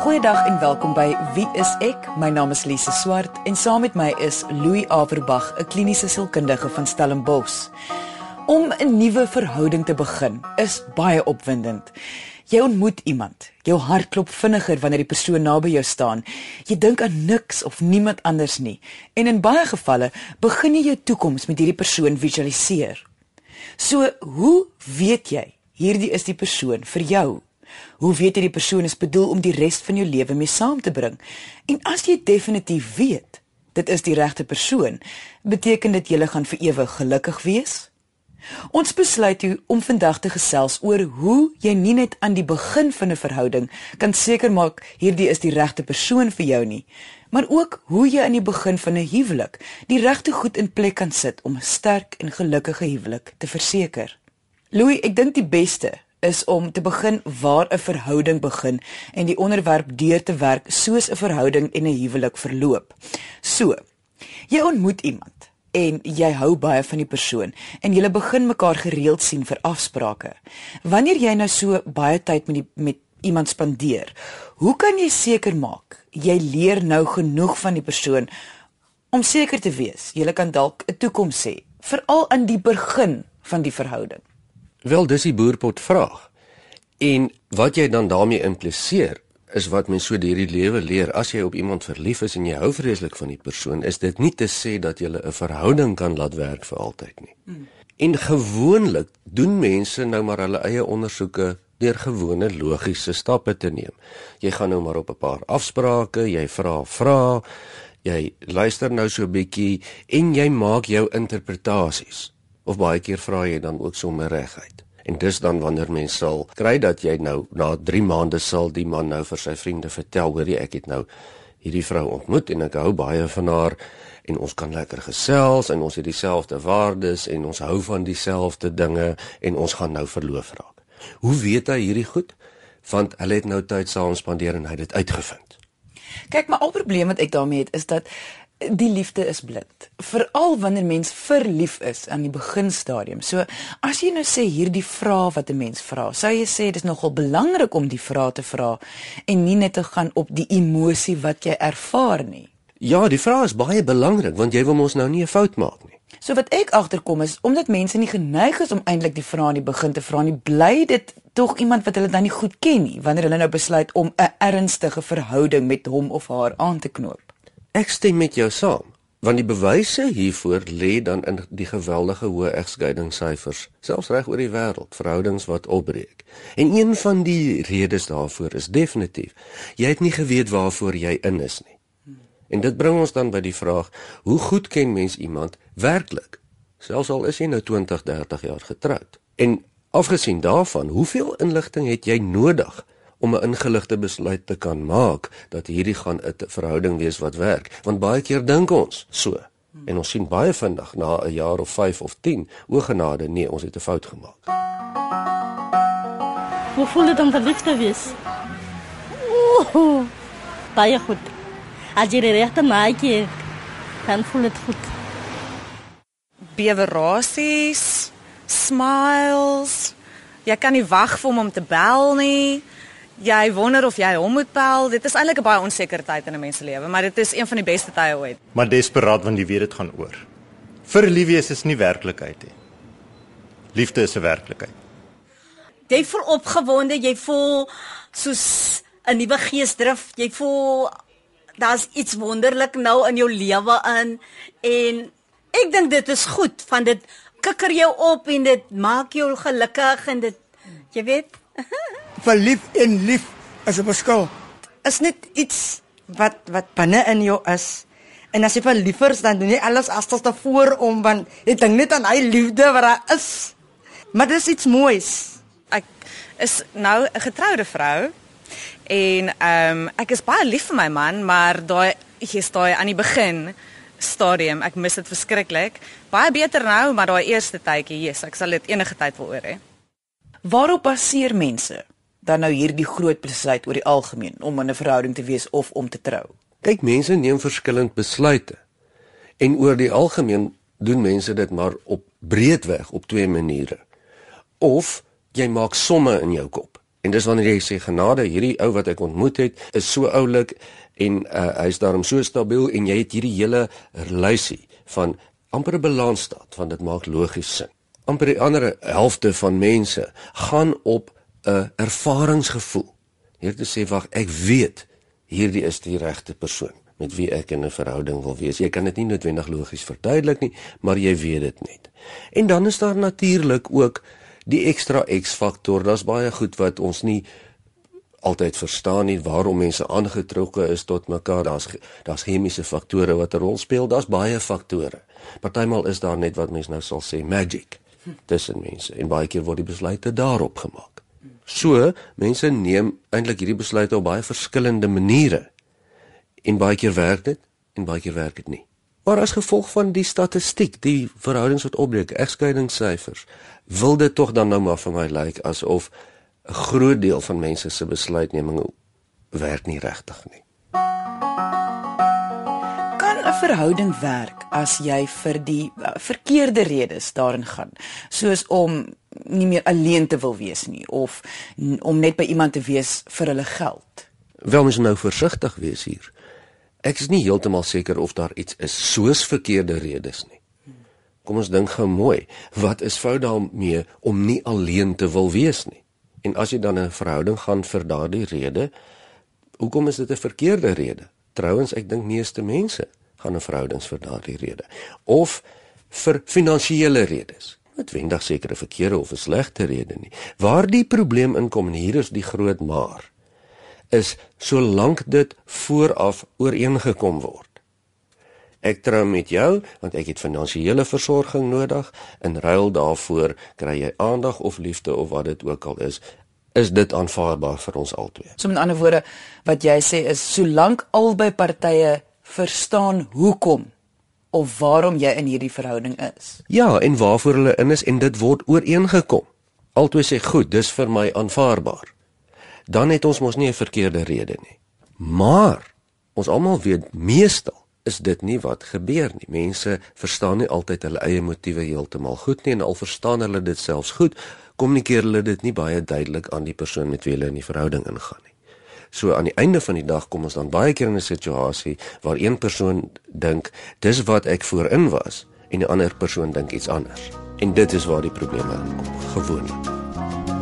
Goeiedag en welkom by Wie is ek? My naam is Lise Swart en saam met my is Louis Averbag, 'n kliniese sielkundige van Stellenbosch. Om 'n nuwe verhouding te begin is baie opwindend. Jy ontmoet iemand. Jou hart klop vinniger wanneer die persoon naby jou staan. Jy dink aan niks of niemand anders nie. En in baie gevalle begin jy jou toekoms met hierdie persoon visualiseer. So, hoe weet jy hierdie is die persoon vir jou? Hoe weet jy die persoon is bedoel om die res van jou lewe mee saam te bring? En as jy definitief weet dit is die regte persoon, beteken dit julle gaan vir ewig gelukkig wees? Ons besluit om vandag te gesels oor hoe jy nie net aan die begin van 'n verhouding kan seker maak hierdie is die regte persoon vir jou nie, maar ook hoe jy aan die begin van 'n huwelik die regte goed in plek kan sit om 'n sterk en gelukkige huwelik te verseker. Louis, ek dink die beste is om te begin waar 'n verhouding begin en die onderwerp deur te werk soos 'n verhouding en 'n huwelik verloop. So, jy ontmoet iemand en jy hou baie van die persoon en jy begin mekaar gereeld sien vir afsprake. Wanneer jy nou so baie tyd met die met iemand spandeer, hoe kan jy seker maak jy leer nou genoeg van die persoon om seker te wees jy kan dalk 'n toekoms hê, veral in die begin van die verhouding? Wel, dis die boerpot vraag. En wat jy dan daarmee impliseer is wat mens so deur die lewe leer as jy op iemand verlief is en jy hou vreeslik van die persoon, is dit nie te sê dat jy 'n verhouding kan laat werk vir altyd nie. Hmm. En gewoonlik doen mense nou maar hulle eie ondersoeke deur gewone logiese stappe te neem. Jy gaan nou maar op 'n paar afsprake, jy vra vra, jy luister nou so 'n bietjie en jy maak jou interpretasies of baie keer vra jy dan ook sommer reguit. En dis dan wanneer mens sal kry dat jy nou na 3 maande sal die man nou vir sy vriende vertel hoor jy ek het nou hierdie vrou ontmoet en ek hou baie van haar en ons kan lekker gesels en ons het dieselfde waardes en ons hou van dieselfde dinge en ons gaan nou verloof raak. Hoe weet hy hierdie goed? Want hulle het nou tyd saam spandeer en hy het dit uitgevind. Kyk, maar al probleem wat ek daarmee het is dat die liefde is blind. Veral wanneer mens verlief is aan die beginstadium. So as jy nou sê hierdie vrae wat 'n mens vra, sou jy sê dis nogal belangrik om die vrae te vra en nie net te gaan op die emosie wat jy ervaar nie. Ja, die vraag is baie belangrik want jy wil mos nou nie 'n fout maak nie. So wat ek agterkom is omdat mense nie geneig is om eintlik die vrae aan die begin te vra nie, bly dit tog iemand wat hulle dan nie goed ken nie wanneer hulle nou besluit om 'n ernstige verhouding met hom of haar aan te knoop. Ek stem met jou saam, want die bewyse hiervoor lê dan in die geweldige hoë egskeidingssyfers, selfs reg oor die wêreld, verhoudings wat opbreek. En een van die redes daarvoor is definitief jy het nie geweet waarvoor jy in is nie. En dit bring ons dan by die vraag, hoe goed ken mens iemand werklik? Selfs al is jy nou 20, 30 jaar getroud. En afgesien daarvan, hoeveel inligting het jy nodig om 'n ingeligte besluit te kan maak dat hierdie gaan 'n verhouding wees wat werk want baie keer dink ons so en ons sien baie vinnig na 'n jaar of 5 of 10 o genade nee ons het 'n fout gemaak Hoe voel dit om verliefd te wees? Ooh, baie goed. As jy die regte maatjie dan voel dit goed. Bewerasies, smiles. Jy kan nie wag vir hom om te bel nie jy wonder of jy hom moet bel. Dit is eintlik 'n baie onseker tyd in 'n mens se lewe, maar dit is een van die beste tye ooit. Maar desperaat want jy weet dit gaan oor. Vir liefwees is nie werklikheid nie. Liefde is 'n werklikheid. Jy voel opgewonde, jy voel soos 'n nuwe geesdrif, jy voel daar's iets wonderlik nou in jou lewe in en ek dink dit is goed van dit kikker jou op en dit maak jou gelukkig en dit jy weet verlief en lief is 'n verskil. Is net iets wat wat binne in jou is. En as jy verlief is, dan doen jy alles as tot voor om want jy dink net aan hy liefde wat daar is. Maar dis iets moois. Ek is nou 'n getroude vrou en ehm um, ek is baie lief vir my man, maar daai is daai aan die begin stadium, ek mis dit verskriklik. Baie beter nou, maar daai eerste tydjie, yes, ek sal dit enige tyd wil oor hê. Waarop baseer mense dan nou hierdie groot besluit oor die algemeen om in 'n verhouding te wees of om te trou? Kyk, mense neem verskillend besluite. En oor die algemeen doen mense dit maar op breedweg op twee maniere. Of jy maak somme in jou kop En dis wanneer jy sê genade, hierdie ou wat ek ontmoet het, is so oulik en uh, hy's daarom so stabiel en jy het hierdie hele lysie van amper 'n balansstaat want dit maak logies sin. amper die ander helfte van mense gaan op 'n ervaringsgevoel. Hier te sê wag, ek weet hierdie is die regte persoon met wie ek in 'n verhouding wil wees. Jy kan dit nie noodwendig logies verduidelik nie, maar jy weet dit net. En dan is daar natuurlik ook die ekstra X-faktor. Daar's baie goed wat ons nie altyd verstaan nie waarom mense aangetrokke is tot mekaar. Daar's daar's chemiese faktore wat 'n rol speel. Daar's baie faktore. Partymal is daar net wat mense nou sal sê magic tussen mense en baie keer word die besluite daarop gemaak. So, mense neem eintlik hierdie besluite op baie verskillende maniere. En baie keer werk dit en baie keer werk dit nie. Maar as gevolg van die statistiek, die verhoudings wat opbreek, egskeidingssyfers, wil dit tog dan nou maar vir my lyk like, asof 'n groot deel van mense se besluitneming werk nie regtig nie. Kan 'n verhouding werk as jy vir die uh, verkeerde redes daarin gaan, soos om nie meer alleen te wil wees nie of om net by iemand te wees vir hulle geld? Wel mens nou versigtig wees hier. Ek is nie heeltemal seker of daar iets is soos verkeerde redes nie. Kom ons dink gou mooi, wat is fout daarmee om nie alleen te wil wees nie? En as jy dan 'n verhouding gaan vir daardie rede, hoekom is dit 'n verkeerde rede? Trouwens, ek dink meeste mense gaan 'n verhoudings vir daardie rede of vir finansiële redes. Noodwendig sekere verkeerde of 'n slegte rede nie. Waar die probleem inkom en hier is die groot maar is solank dit vooraf ooreengekom word. Ek trou met jou want ek het finansiële versorging nodig. In ruil daarvoor kry jy aandag of liefde of wat dit ook al is. Is dit aanvaarbaar vir ons albei? So met ander woorde, wat jy sê is solank albei partye verstaan hoekom of waarom jy in hierdie verhouding is. Ja, en waarvoor hulle in is en dit word ooreengekom. Albei sê goed, dis vir my aanvaarbaar. Dan het ons mos nie 'n verkeerde rede nie. Maar ons almal weet meestal is dit nie wat gebeur nie. Mense verstaan nie altyd hulle eie motiewe heeltemal goed nie en al verstaan hulle dit selfs goed, kommunikeer hulle dit nie baie duidelik aan die persoon met wie hulle in die verhouding ingaan nie. So aan die einde van die dag kom ons dan baie keer in 'n situasie waar een persoon dink dis wat ek voorin was en die ander persoon dink iets anders. En dit is waar die probleme inkom, gewoonlik.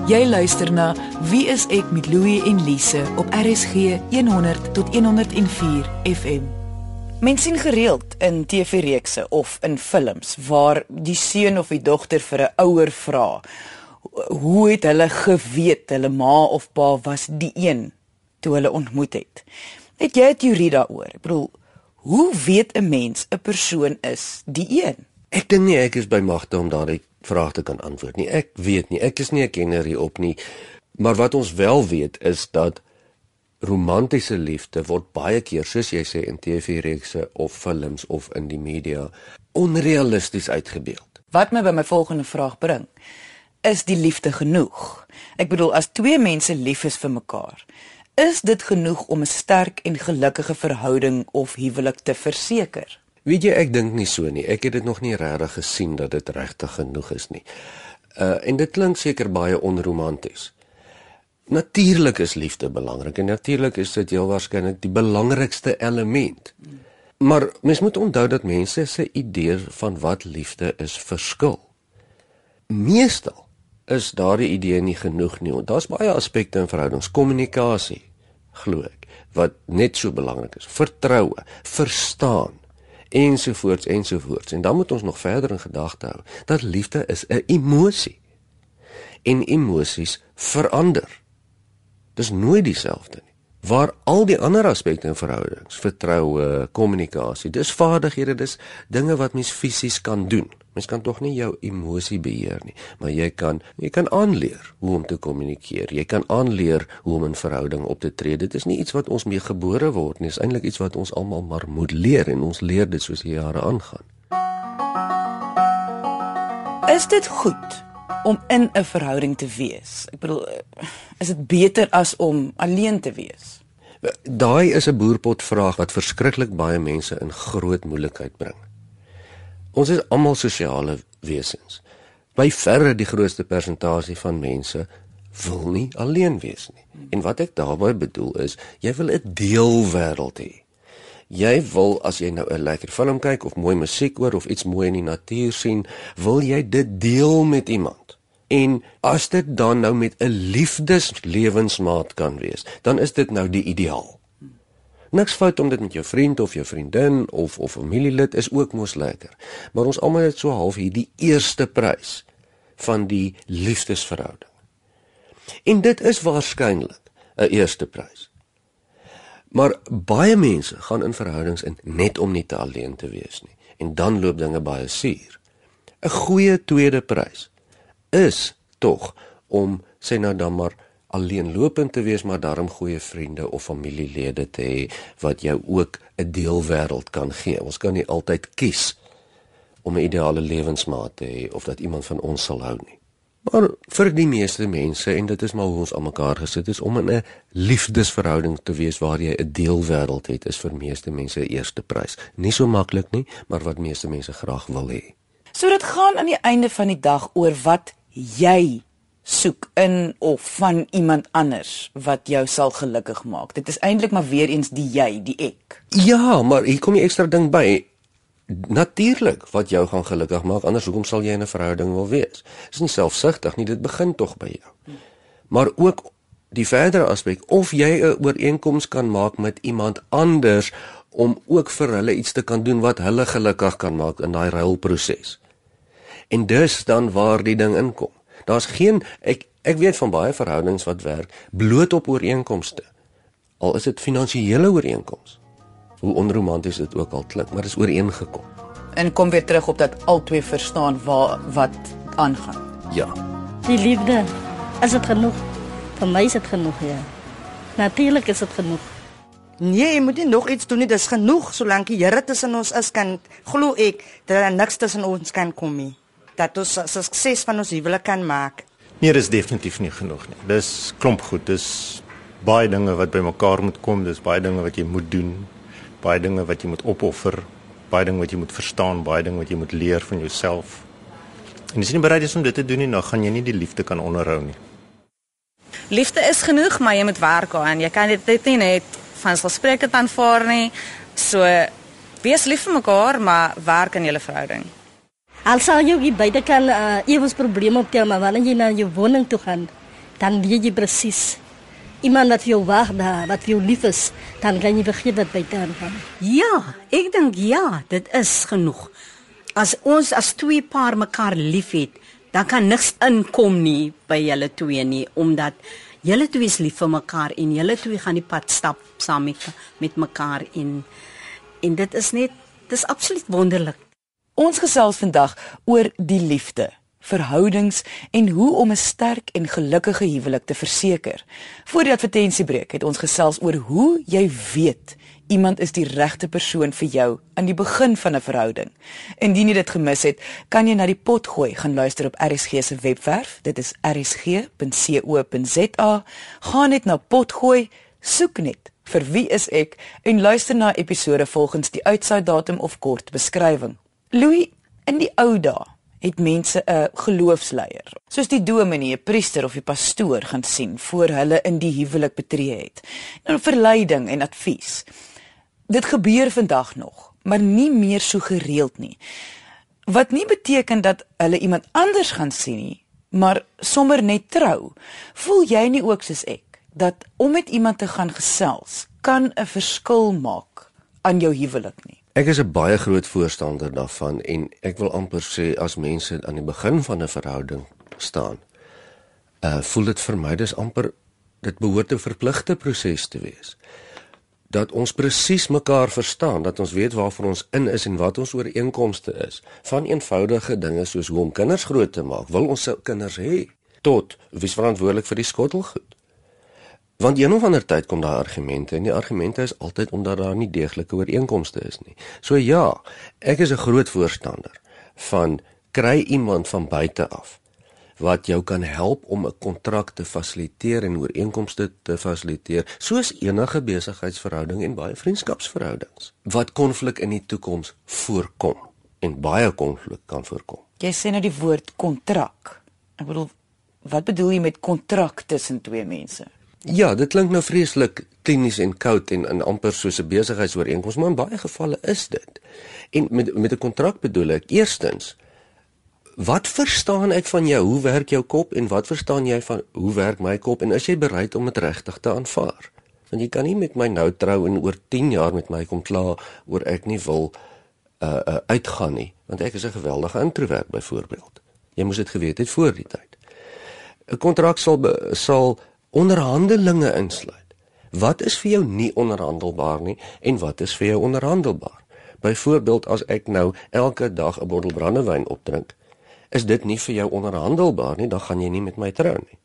Jy luister na Wie is ek met Louie en Lise op RSG 100 tot 104 FM. Mens sien gereeld in TV-reekse of in films waar die seun of die dogter vir 'n ouer vra, hoe het hulle geweet hulle ma of pa was die een toe hulle ontmoet het? Het jy 'n teorie daaroor? Ek bedoel, hoe weet 'n mens 'n persoon is die een? Ek dink nie ek is by magte om daardie vraag te kan antwoord nie. Ek weet nie. Ek is nie 'n kenner hierop nie. Maar wat ons wel weet is dat romantiese liefde word baie keer soos jy sê in TV-reekse of films of in die media onrealisties uitgebeeld. Wat my by my volgende vraag bring, is die liefde genoeg? Ek bedoel as twee mense lief is vir mekaar, is dit genoeg om 'n sterk en gelukkige verhouding of huwelik te verseker? Weet jy, ek dink nie so nie. Ek het dit nog nie regtig gesien dat dit regtig genoeg is nie. Uh en dit klink seker baie onromanties. Natuurlik is liefde belangrik en natuurlik is dit heel waarskynlik die belangrikste element. Maar mens moet onthou dat mense se idee van wat liefde is verskil. Meestal is daardie idee nie genoeg nie. Daar's baie aspekte in verhoudings, kommunikasie, glo ek, wat net so belangrik is. Vertroue, verstaan ensovoorts ensovoorts. En dan moet ons nog verder in gedagte hou dat liefde is 'n emosie. En emosies verander. Dis nooit dieselfde nie. Waar al die ander aspekte in verhoudings, vertroue, kommunikasie, dis vaardighede, dis dinge wat mens fisies kan doen. Mens kan tog nie jou emosie beheer nie, maar jy kan jy kan aanleer hoe om te kommunikeer. Jy kan aanleer hoe om in verhouding op te tree. Dit is nie iets wat ons mee gebore word nie, dis eintlik iets wat ons almal maar moet leer en ons leer dit soos die jare aangaan. Is dit goed om in 'n verhouding te wees? Ek bedoel, is dit beter as om alleen te wees? Daai is 'n boerpot vraag wat verskriklik baie mense in groot moeilikheid bring. Ons is almal sosiale wesens. By verre die grootste persentasie van mense wil nie alleen wees nie. En wat ek daarmee bedoel is, jy wil 'n deelwêreld hê. Jy wil as jy nou 'n lekker film kyk of mooi musiek hoor of iets mooi in die natuur sien, wil jy dit deel met iemand. En as dit dan nou met 'n liefdeslewensmaat kan wees, dan is dit nou die ideaal. Niks fout om dit met jou vriend of jou vriendin of of familielid is ook mos lekker. Maar ons almal het so half hier die eerste prys van die liefdesverhouding. En dit is waarskynlik 'n eerste prys. Maar baie mense gaan in verhoudings in net om nie te alleen te wees nie en dan loop dinge baie suur. 'n Goeie tweede prys is tog om sê nou dan maar alleenlopend te wees maar daarom goeie vriende of familielede te hê wat jou ook 'n deelwêreld kan gee. Ons kan nie altyd kies om 'n ideale lewensmaat te hê of dat iemand van ons sal hou nie. Maar vir die meeste mense en dit is maar hoe ons almekaar gesit is om in 'n liefdesverhouding te wees waar jy 'n deelwêreld het is vir meeste mense eerste prys. Nie so maklik nie, maar wat meeste mense graag wil hê. So dit gaan aan die einde van die dag oor wat jy soek in of van iemand anders wat jou sal gelukkig maak. Dit is eintlik maar weer eens die jy, die ek. Ja, maar hier kom 'n ekstra ding by. Natuurlik wat jou gaan gelukkig maak, anders hoekom sal jy in 'n verhouding wil wees? Dis nie selfsugtig nie, dit begin tog by jou. Maar ook die verdere aspek of jy 'n ooreenkoms kan maak met iemand anders om ook vir hulle iets te kan doen wat hulle gelukkig kan maak in daai ruilproses. En dus dan waar die ding inkom. Daar's geen ek ek weet van baie verhoudings wat werk bloot op ooreenkomste. Al is dit finansiële ooreenkomste hoe onromanties dit ook al klink, maar dit is ooreengekom. En kom weer terug op dat albei verstaan waar wat aangaan. Ja. Die liefde, is dit genoeg? Vir my is dit genoeg, ja. Natuurlik is dit genoeg. Nee, jy moet nie nog iets doen nie. Dis genoeg solank die Here tussen ons is kan glo ek dat daar niks tussen ons kan kom nie. Dat ons sukses van ons huwelik kan maak. Nee, dis definitief nie genoeg nie. Dis klomp goed. Dis baie dinge wat bymekaar moet kom. Dis baie dinge wat jy moet doen baie dinge wat jy moet opoffer, baie dinge wat jy moet verstaan, baie dinge wat jy moet leer van jouself. En as jy nie bereid is om dit te doen nie, dan gaan jy nie die liefde kan onderhou nie. Liefde is genoeg, maar jy moet werk aan. Jy kan dit net nie net van selfspreek dit aanvaar nie. So wees lief vir mekaar, maar werk aan julle verhouding. Al sal jy hier buite kan uh, ewes probleme optel, maar wanneer jy na jou woning toe gaan, dan weet jy presies iemand wat vir jou wag daar, wat vir jou lief is, dan kan jy vergeet wat by te aangaan. Ja, ek dink ja, dit is genoeg. As ons as twee paar mekaar liefhet, dan kan niks inkom nie by julle twee nie, omdat julle twee is lief vir mekaar en julle twee gaan die pad stap saam met met mekaar en en dit is net dis absoluut wonderlik. Ons gesels vandag oor die liefde verhoudings en hoe om 'n sterk en gelukkige huwelik te verseker. Voor die advertensiebreek het ons gesels oor hoe jy weet iemand is die regte persoon vir jou aan die begin van 'n verhouding. Indien jy dit gemis het, kan jy na die pot gooi gaan luister op RSG se webwerf. Dit is rsg.co.za. Gaan net na pot gooi, soek net vir wie is ek en luister na episode volgens die uitsaai datum of kort beskrywing. Louis, in die ou dae het mense 'n geloofsleier, soos die dominee, 'n priester of die pastoor gaan sien voor hulle in die huwelik betree het. Nou verleiding en advies. Dit gebeur vandag nog, maar nie meer so gereeld nie. Wat nie beteken dat hulle iemand anders gaan sien nie, maar sommer net trou. Voel jy nie ook soos ek dat om met iemand te gaan gesels kan 'n verskil maak aan jou huwelik nie? Ek is 'n baie groot voorstander daarvan en ek wil amper sê as mense aan die begin van 'n verhouding staan, uh voel dit vir my dis amper dit behoort 'n verpligte proses te wees. Dat ons presies mekaar verstaan, dat ons weet waarvoor ons in is en wat ons ooreenkomste is, van eenvoudige dinge soos hoe om kinders groot te maak, wil ons se kinders hê, tot wie verantwoordelik vir die skottelgoed. Want een of ander tyd kom daar argumente en die argumente is altyd omdat daar nie deeglike ooreenkomste is nie. So ja, ek is 'n groot voorstander van kry iemand van buite af wat jou kan help om 'n kontrak te fasiliteer en ooreenkomste te fasiliteer, soos enige besigheidsverhouding en baie vriendskapsverhoudings wat konflik in die toekoms voorkom en baie konflik kan voorkom. Jy sê nou die woord kontrak. Ek bedoel wat bedoel jy met kontrak tussen twee mense? Ja, dit klink nou vreeslik klinies en koud en, en amper soos 'n besigheidsooreenkoms, maar in baie gevalle is dit. En met met 'n kontrak bedoel ek eerstens Wat verstaan ek van jou? Hoe werk jou kop en wat verstaan jy van hoe werk my kop en is jy bereid om dit regtig te aanvaar? Want jy kan nie met my nou trou en oor 10 jaar met my kom kla oor ek nie wil uh, uh uitgaan nie, want ek is 'n geweldige introwert byvoorbeeld. Jy moes dit geweet het voor die tyd. 'n Kontrak sal be, sal onderhandelinge insluit. Wat is vir jou nie onderhandelbaar nie en wat is vir jou onderhandelbaar? Byvoorbeeld as ek nou elke dag 'n bottel brandewyn opdrink, is dit nie vir jou onderhandelbaar nie, dan gaan jy nie met my trou nie.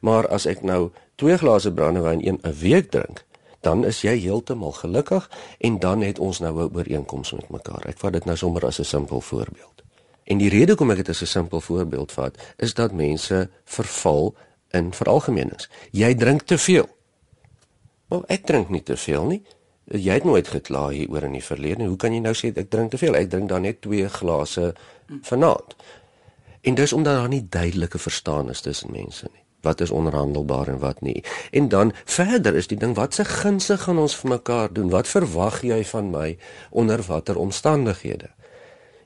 Maar as ek nou 2 glase brandewyn een 'n week drink, dan is jy heeltemal gelukkig en dan het ons nou 'n ooreenkoms met mekaar. Ek vat dit nou sommer as 'n simpel voorbeeld. En die rede hoekom ek dit as 'n simpel voorbeeld vat, is dat mense verval in veralgemenings. Jy drink te veel. Maar ek drink nie te veel nie. Jy het nooit gekla hier oor in die verlede. Hoe kan jy nou sê ek drink te veel? Ek drink dan net 2 glase vanaand. En dis omdat daar nie duidelike verstaan is tussen mense nie. Wat is onderhandelbaar en wat nie. En dan verder is die ding wat se gunse gaan ons vir mekaar doen? Wat verwag jy van my onder watter omstandighede?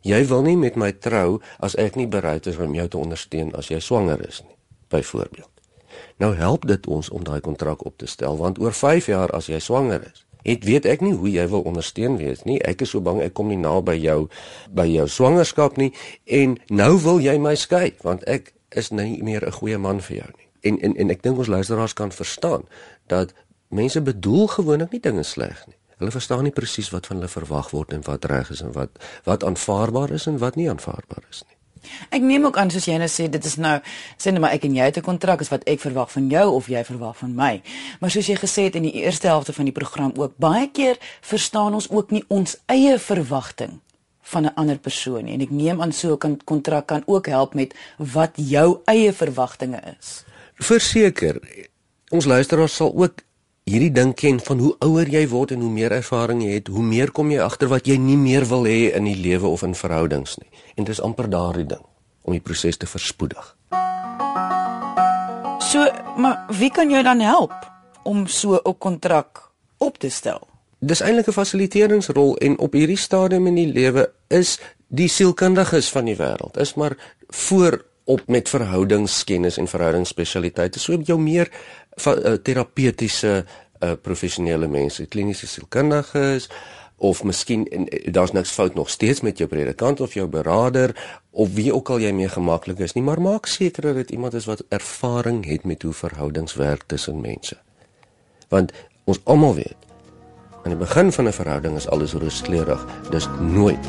Jy wil nie met my trou as ek nie bereid is om jou te ondersteun as jy swanger is nie, byvoorbeeld. Nou help dit ons om daai kontrak op te stel want oor 5 jaar as jy swanger is, Het weet ek nie hoe jy wil ondersteun wees nie. Ek is so bang ek kom nie na by jou by jou swangerskap nie en nou wil jy my skei want ek is nie meer 'n goeie man vir jou nie. En en en ek dink ons luisteraars kan verstaan dat mense bedoel gewoonlik nie dinge sleg nie. Hulle verstaan nie presies wat van hulle verwag word en wat reg is en wat wat aanvaarbaar is en wat nie aanvaarbaar is nie. Ek neem ook aan soos jy nou sê dit is nou sê net maar ek en jy het 'n kontrak is wat ek verwag van jou of jy verwag van my. Maar soos jy gesê het in die eerste helfte van die program ook baie keer verstaan ons ook nie ons eie verwagting van 'n ander persoon nie en ek neem aan so 'n kontrak kan ook help met wat jou eie verwagtinge is. Verseker ons luisteraars sal ook hierdie ding ken van hoe ouer jy word en hoe meer ervaring jy het, hoe meer kom jy agter wat jy nie meer wil hê in die lewe of in verhoudings nie. En dis amper daardie ding om die proses te verspoedig. So, maar wie kan jou dan help om so 'n kontrak op te stel? Dis eintlik 'n fasiliteeringsrol en op hierdie stadium in die lewe is die sielkundiges van die wêreld is maar voor op met verhoudingskennis en verhoudingsspesialiteite. So jou meer uh, terapeutiese uh, professionele mense, kliniese sielkundiges of miskien uh, daar's niks fout nog steeds met jou predikant of jou beraader of wie ook al jy mee gemaklik is nie, maar maak seker dat dit iemand is wat ervaring het met hoe verhoudings werk tussen mense. Want ons almal weet aan die begin van 'n verhouding is alles rooskleurig, dis nooit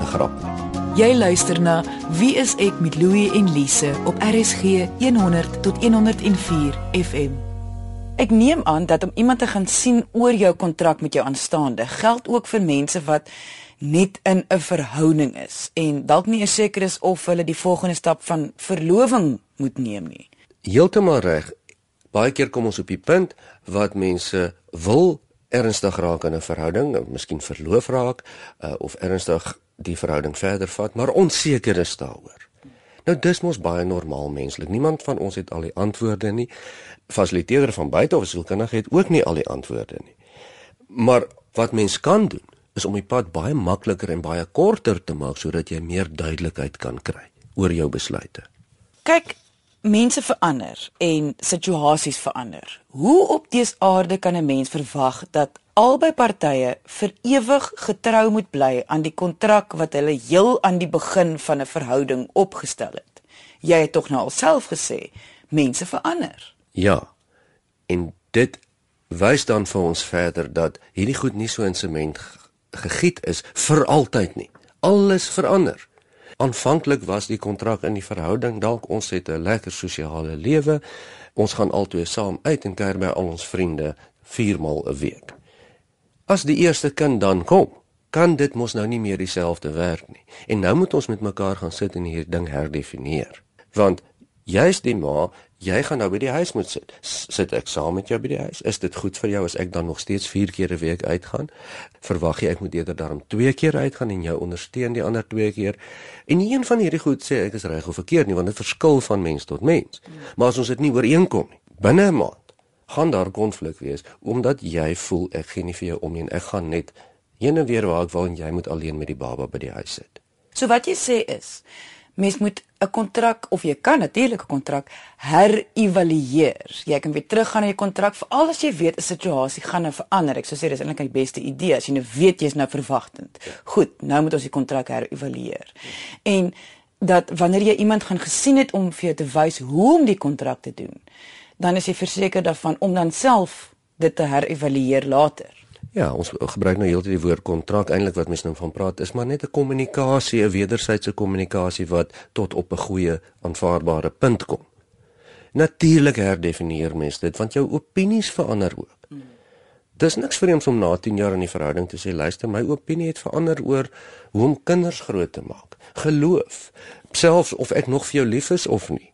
'n grap nie. Jy luister na Wie is ek met Louie en Lise op RSG 100 tot 104 FM. Ek neem aan dat om iemand te gaan sien oor jou kontrak met jou aanstaande geld ook vir mense wat net in 'n verhouding is en dalk nie seker is of hulle die volgende stap van verloving moet neem nie. Heeltemal reg. Baie keer kom ons op die punt wat mense wil ernstig raak in 'n verhouding, miskien verloof raak uh, of ernstig die verhouding verder vat, maar onseker is daaroor. Nou dis mos baie normaal menslik. Niemand van ons het al die antwoorde nie. Fasiliteerder van buite of sielkundige het ook nie al die antwoorde nie. Maar wat mens kan doen is om die pad baie makliker en baie korter te maak sodat jy meer duidelikheid kan kry oor jou besluite. Kyk, mense verander en situasies verander. Hoe op dese aarde kan 'n mens verwag dat albei partye vir ewig getrou moet bly aan die kontrak wat hulle heel aan die begin van 'n verhouding opgestel het? Jy het tog nou alself gesê, mense verander. Ja. En dit wys dan vir ons verder dat hierdie goed nie so in sement gegiet is vir altyd nie. Alles verander. Aanvanklik was die kontrak in die verhouding dalk ons het 'n lekker sosiale lewe. Ons gaan altoe saam uit en kuier by al ons vriende 4 maal 'n week. As die eerste kind dan kom, kan dit mos nou nie meer dieselfde werk nie. En nou moet ons met mekaar gaan sit en hierdie ding herdefinieer. Want jy's die ma, Jy gaan nou by die huis moet sit. S- Sit ek saam met jou by die huis? Is dit goed vir jou as ek dan nog steeds 4 keer 'n week uitgaan? Verwag jy ek moet eerder daarom 2 keer uitgaan en jou ondersteun die ander 2 keer? En nie een van hierdie goed sê ek is reg of verkeerd nie, want dit verskil van mens tot mens. Maar as ons dit nie ooreenkom nie, binne 'n maand gaan daar konflik wees omdat jy voel ek gee nie vir jou om nie en ek gaan net heen en weer waar ek wil en jy moet alleen met die baba by die huis sit. So wat jy sê is mens moet 'n kontrak of jy kan natuurlik 'n kontrak herëvalueer. Jy kan weer teruggaan na jou kontrak veral as jy weet 'n situasie gaan nou verander. Ek sou sê dis eintlik die beste idee as jy nou weet jy's nou verwagtend. Goed, nou moet ons die kontrak herëvalueer. En dat wanneer jy iemand gaan gesien het om vir jou te wys hoe om die kontrak te doen, dan is jy verseker daarvan om dan self dit te herëvalueer later. Ja, ons gebruik nou heeltyd die woord kontrak. Eintlik wat mense nou van praat is maar net 'n kommunikasie, 'n wederwysige kommunikasie wat tot op 'n goeie aanvaarbare punt kom. Natuurlik herdefinieer mense dit want jou opinies verander ook. Dis niks vreemds om na 10 jaar in die verhouding te sê, luister, my opinie het verander oor hoe om kinders groot te maak. Geloof, selfs of ek nog vir jou lief is of nie.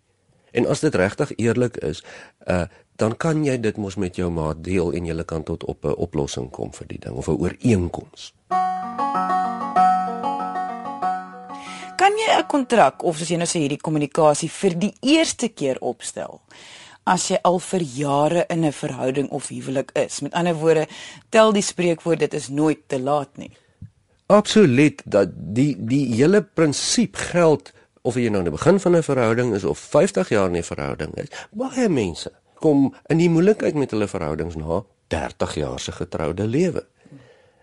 En as dit regtig eerlik is, uh dan kan jy dit mos met jou maat deel en julle kan tot op 'n oplossing kom vir die ding of 'n ooreenkoms. Kan jy 'n kontrak of soos jy nou sê hierdie kommunikasie vir die eerste keer opstel? As jy al vir jare in 'n verhouding of huwelik is. Met ander woorde, tel die spreekwoord dit is nooit te laat nie. Absoluut dat die die hele prinsip geld of jy nou in die begin van 'n verhouding is of 50 jaar in 'n verhouding is. Baie mense kom in die moeilikheid met hulle verhoudings na 30 jaar se getroude lewe.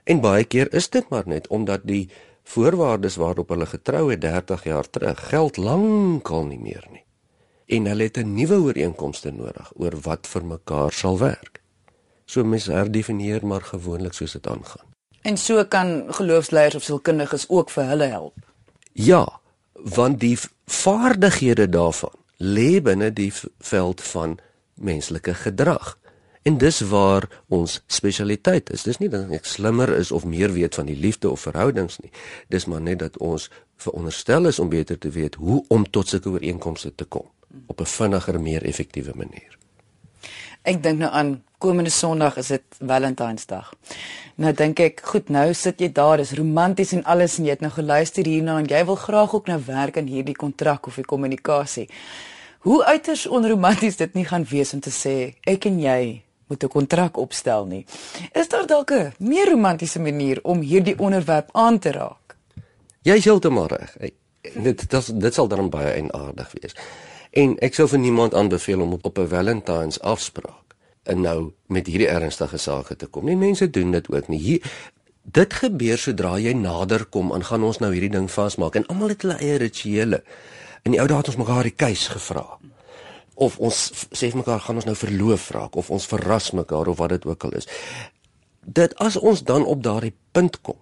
En baie keer is dit maar net omdat die voorwaardes waarop hulle getrou het 30 jaar terug geld lankal nie meer nie. En hulle het 'n nuwe ooreenkomste nodig oor wat vir mekaar sal werk. So mense herdefinieer maar gewoonlik soos dit aangaan. En so kan geloofsleiers of sielkundiges ook vir hulle help. Ja, want die vaardighede daarvan lê binne die veld van menslike gedrag. En dis waar ons spesialiteit is. Dis nie dat ek slimmer is of meer weet van die liefde of verhoudings nie. Dis maar net dat ons veronderstel is om beter te weet hoe om tot sulke ooreenkomste te kom op 'n vinniger, meer effektiewe manier. Ek dink nou aan komende Sondag is dit Valentynsdag. Nou dink ek, goed, nou sit jy daar, dis romanties en alles en jy het nou geluister hierna en jy wil graag ook nou werk aan hierdie kontrak of die kommunikasie. Hoe uiters onromanties dit nie gaan wees om te sê ek en jy moet 'n kontrak opstel nie. Is daar dalk 'n meer romantiese manier om hierdie onderwerp aan te raak? Jy's heeltemal reg. Dit dit sal dan baie eienaardig wees. En ek sou vir niemand aanbeveel om op, op 'n Valentines afspraak en nou met hierdie ernstige sake te kom. Nie mense doen dit ook nie. Hier dit gebeur sodra jy nader kom en gaan ons nou hierdie ding vasmaak en almal het hulle eie rituele. In die ou dae het ons mekaar die keus gevra. Of ons sê vir mekaar gaan ons nou verloof raak of ons verras mekaar of wat dit ook al is. Dit as ons dan op daardie punt kom,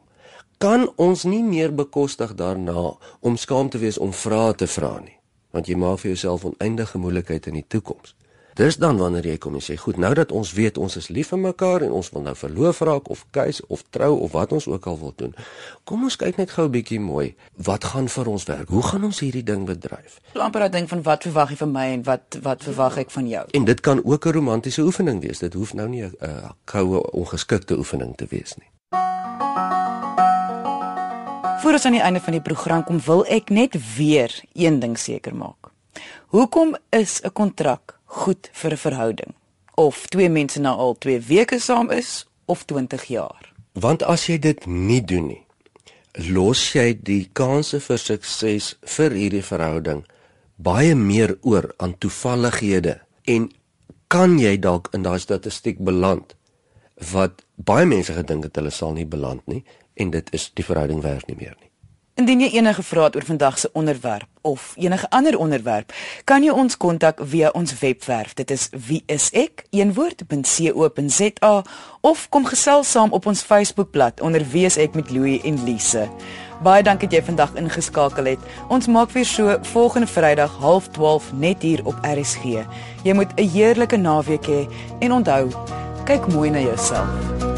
kan ons nie meer bekostig daarna om skaam te wees om vrae te vra nie, want jy maak vir jouself oneindige moeilikheid in die toekoms. Dis dan wanneer jy kom en sê, "Goed, nou dat ons weet ons is lief vir mekaar en ons wil nou verloof raak of keus of trou of wat ons ook al wil doen. Kom ons kyk net gou 'n bietjie mooi. Wat gaan vir ons werk? Hoe gaan ons hierdie ding bedryf?" So amper dat ding van wat verwag jy van my en wat wat verwag ek van jou? En dit kan ook 'n romantiese oefening wees. Dit hoef nou nie 'n uh, koue ongeskikte oefening te wees nie. Voor ons aan die einde van die program kom, wil ek net weer een ding seker maak. Hoekom is 'n kontrak goed vir 'n verhouding? Of twee mense nou al 2 weke saam is of 20 jaar? Want as jy dit nie doen nie, los jy die kanse vir sukses vir hierdie verhouding baie meer oor aan toevallighede en kan jy dalk in daai statistiek beland wat baie mense gedink het hulle sal nie beland nie en dit is die verhouding werd nie meer nie. Indien jy enige vrae het oor vandag se onderwerp of enige ander onderwerp, kan jy ons kontak via ons webwerf. Dit is wieisek.co.za of kom gesels saam op ons Facebookblad onder Wie is ek met Louie en Lise. Baie dankie dat jy vandag ingeskakel het. Ons maak weer so volgende Vrydag 12:30 net hier op RSG. Jy moet 'n heerlike naweek hê en onthou, kyk mooi na jouself.